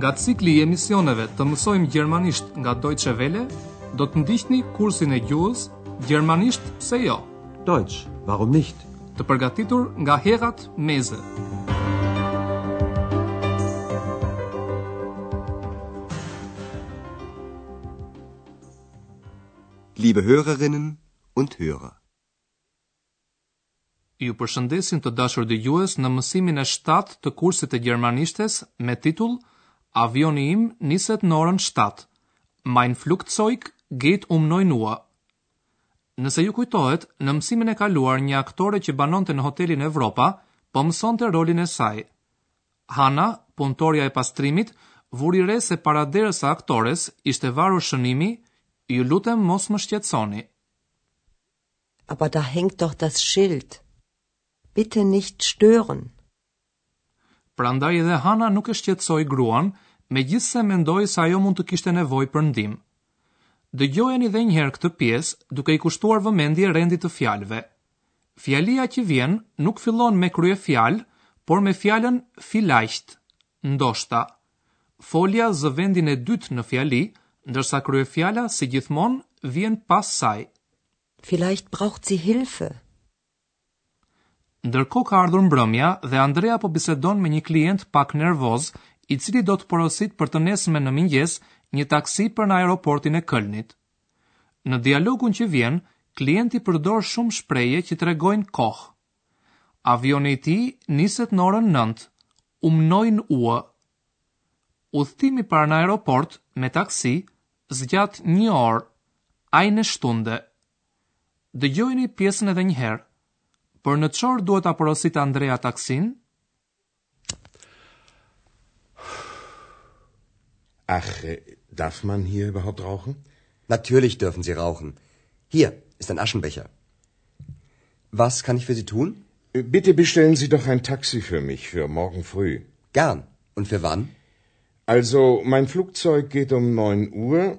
Nga cikli i emisioneve të mësojmë gjermanisht nga Deutsche Welle, do të ndiqni kursin e gjuhës Gjermanisht pse jo? Deutsch, warum nicht? Të përgatitur nga Herrad Meese. Liebe Hörerinnen und Hörer. Ju përshëndesim të dashur dëgjues në mësimin e shtatë të kursit të gjermanishtes me titull Avioni im niset në orën shtatë. Mein Flugzeug geht um neun Uhr. Nëse ju kujtohet, në mësimin e kaluar një aktore që banonte në hotelin Evropa po mësonte rolin e saj. Hana, punëtorja e pastrimit, vuri re se para derës së aktores ishte varur shënimi Ju lutem mos më shqetësoni. Aber da hängt doch das Schild, Bitte nicht stören. Prandaj edhe Hana nuk e shqetësoi gruan, megjithëse mendoi se ajo mund të kishte nevojë për ndihmë. Dëgjojeni dhe një herë këtë pjesë, duke i kushtuar vëmendje rendit të fjalëve. Fjalia që vjen nuk fillon me kryefjalë, por me fjalën vielleicht, ndoshta. Folja zë vendin e dytë në fjali, ndërsa kryefjala si gjithmonë vjen pas saj. Vielleicht braucht sie Hilfe. Ndërkohë ka ardhur mbrëmja dhe Andrea po bisedon me një klient pak nervoz, i cili do të porositë për të nesërmen në mëngjes një taksi për në aeroportin e Kölnit. Në dialogun që vjen, klienti përdor shumë shprehje që tregojnë kohë. Avioni i tij niset në orën nëntë, um neun Uhr. Udhëtimi për në aeroport me taksi zgjat një orë, eine Stunde. Dëgjojeni pjesën edhe një herë, Për në ç'orë duhet ta porositë Andrea taksinë? Ach, darf man hier überhaupt rauchen? Natürlich dürfen Sie rauchen. Hier ist ein Aschenbecher. Was kann ich für Sie tun? Äh, bitte bestellen Sie doch ein Taxi für mich für morgen früh. Gern. Und für wann? Also, mein Flugzeug geht um neun Uhr.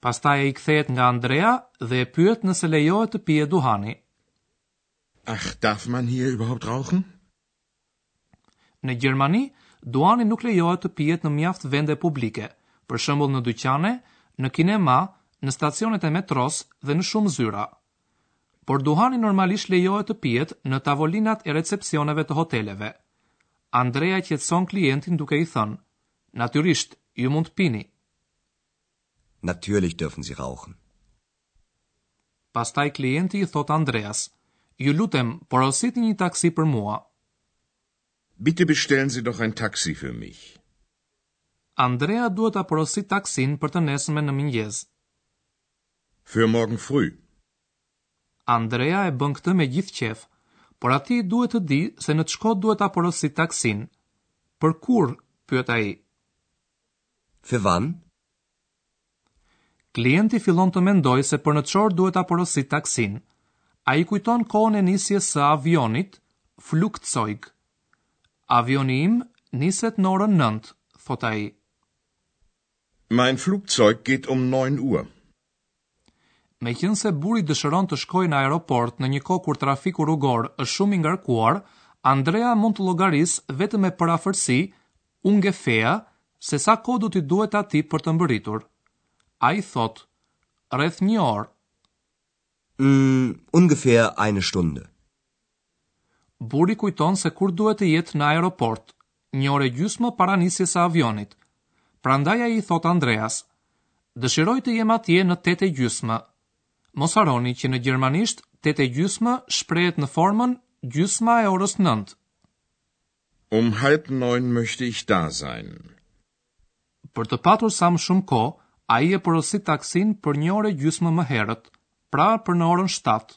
Pastaj ai kthehet nga Andrea dhe e pyet nëse lejohet të pihet duhani. Ach, darf man hier überhaupt rauchen? Në Gjermani, duhani nuk lejohet të pihet në mjaft vende publike, për shembull në dyqane, në kinema, në stacionet e metrosë dhe në shumë zyra. Por duhani normalisht lejohet të pihet në tavolinat e recepsioneve të hoteleve. Andrea qetëson klientin duke i thënë, Natyrisht, ju mund të pini. Natürlich dürfen Sie rauchen. Pastaj klienti i thotë Andreas, Ju lutem, porositni një taksi për mua. Bitte bestellen Sie doch ein Taxi für mich. Andrea duhet ta porositë taksinë për të nesërmen në mëngjes. Für morgen früh. Andrea e bën këtë me gjithë qejf, por atij i duhet të dijë se në ç'kohë duhet ta porositë taksinë. Për kur? pyet ai. Für wann? Klienti fillon të mendojë se për në ç'orë duhet ta porositë taksinë. Ai kujton kohën e nisjes së avionit, Flugzeug. Avioni im niset në orën nëntë, thotë ai. Mein Flugzeug geht um neun Uhr. Meqenëse burri dëshiron të shkojë në aeroport në një kohë kur trafiku rrugor është shumë i ngarkuar, Andrea mund të llogarisë vetëm me përafërsi, ungefähr, se sa kohë do t'i duhet atij për të mbërritur. Ai thotë, Rreth një orë. Ëh, ungefähr eine Stunde. Burri kujton se kur duhet të jetë në aeroport, një orë e gjysmë para nisjes së avionit. Prandaj ai i thotë Andreas, Dëshiroj të jem atje në tetë e gjysmë. Mos harroni që në gjermanisht tetë e gjysmë shprehet në formën gjysma e orës nëntë. Um halb neun möchte ich da sein. Për të patur sa më shumë kohë, ai e porosit taksinë për një orë e gjysmë më herët, pra për në orën shtatë.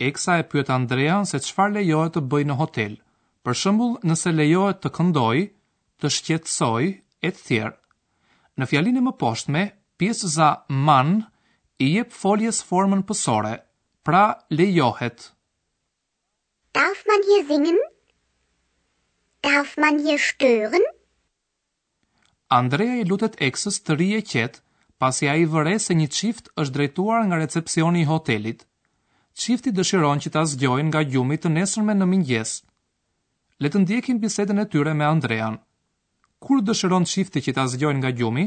Eksa e pyet Andrean se çfarë lejohet të bëjë në hotel, për shembull nëse lejohet të këndojë, të shqetësojë, e tjera. Në fjalinë e mëposhtme, pjesëza man i jep foljes formën pësore, pra lejohet. Darf man hier singen? Darf man hier stören? Andrea i lutet Eksës të rrijë e qetë, pasi ai vë re se një çift është drejtuar nga recepsioni i hotelit. Çifti dëshiron që ta zgjojnë nga gjumi të nesërmen në mëngjes. Le të ndjekim bisedën e tyre me Andrean. Kur dëshiron çifti që ta zgjojnë nga gjumi?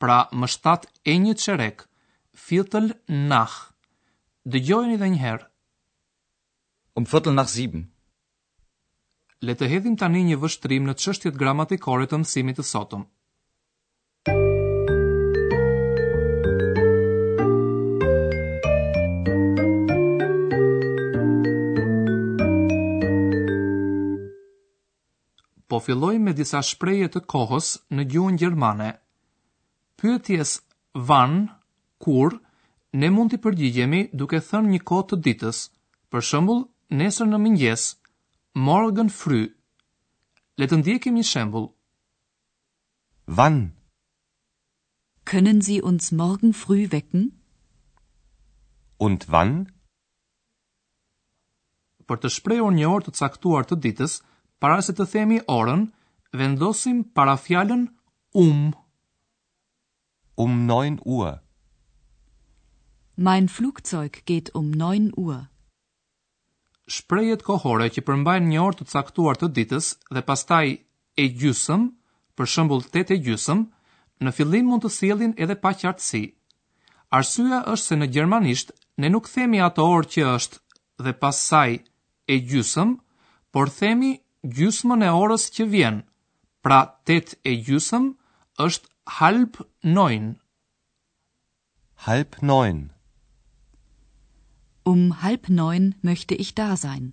Pra më shtatë e një çerek, Viertel nach. Dëgjojeni edhe një herë. Um Viertel nach sieben. Le të hedhim tani një vështrim në çështjet gramatikore të mësimit të sotëm. Po filloj me disa shprehje të kohës në gjuhën gjermane. Pyetjes wann, kur, ne mund t'i përgjigjemi duke thënë një kohë të ditës, për shembull, nesër në mëngjes, morgen früh. Le të ndjekim një shembull. Wann? Können Sie uns morgen früh wecken? Und wann? Për të shprehur një orë të caktuar të ditës, para se të themi orën, vendosim parafjalën um. Um neun Uhr. Mein Flugzeug geht um neun Uhr. Shprehjet kohore që përmbajnë një orë të caktuar të ditës dhe pastaj e gjysmë, për shembull tetë e gjysmë, në fillim mund të sjellin edhe paqartësi. Arsyeja është se në gjermanisht ne nuk themi atë orë që është dhe pastaj e gjysmë, por themi gjysmën e orës që vjen. Pra tetë e gjysmë është halb neun. Halb neun. Um halb neun möchte ich da sein.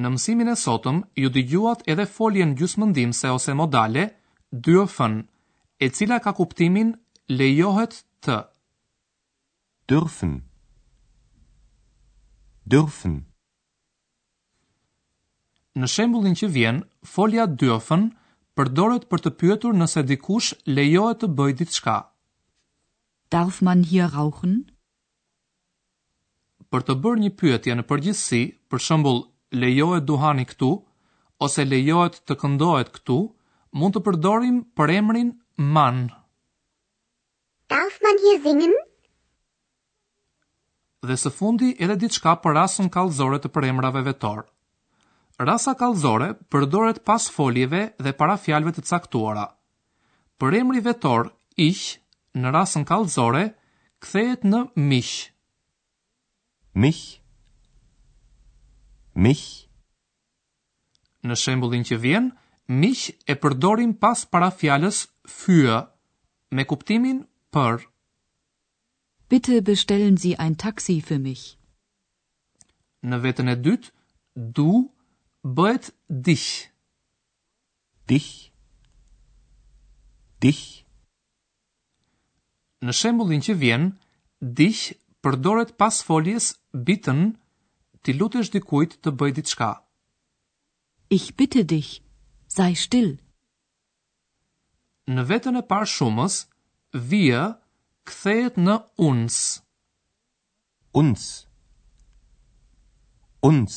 Në mësimin e sotëm ju dëgjuat edhe foljen gjysmëndihmëse ose modale, dürfen, e cila ka kuptimin lejohet të. Dürfen Dürfen. Në shembullin që vjen, folja dürfen përdoret për të pyetur nëse dikush lejohet të bëjë diçka. Darf man hier rauchen? Për të bërë një pyetje në përgjithësi, për shembull, lejohet duhani këtu? ose lejohet të këndohet këtu? mund të përdorim përemrin man. Darf man hier singen? Dhe së fundi edhe diçka për rasën kallëzore të përemrave vetorë. Rasa kallëzore përdoret pas foljeve dhe parafjalëve të caktuara. Përemri vetor ich në rasën kallëzore kthehet në mich. Mich. Mich. Në shembullin që vjen, mich e përdorim pas parafjalës für me kuptimin për. Bitte bestellen Sie ein Taxi für mich. Në vetën e dytë, du bëhet dich. Dich. Dich. Në shembullin që vjen, dich përdoret pas foljes bitten t'i lutesh dikujt të bëjë diçka. Ich bitte dich, sei still. Në vetën e parë shumës, wir kthehet në uns. Uns. Uns.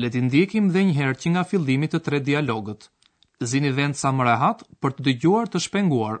Le t'i ndjekim dhe një herë që nga fillimi të tre dialogët. Zini vend sa më rehat për të dëgjuar të shpenguar.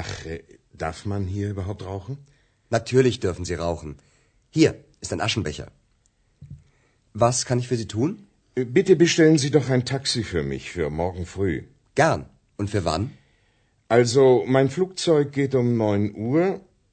Ach, äh, darf man hier überhaupt rauchen? Natürlich dürfen Sie rauchen. Hier ist ein Aschenbecher. Was kann ich für Sie tun? Äh, bitte bestellen Sie doch ein Taxi für mich für morgen früh. Gern. Und für wann? Also, mein Flugzeug geht um neun Uhr.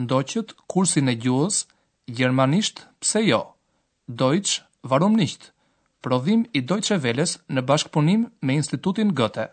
Ndoqët kursin e gjuhës gjermanisht pse jo? Deutsch warum nicht? Prodhim i Deutsche Welles në bashkëpunim me Institutin Goethe.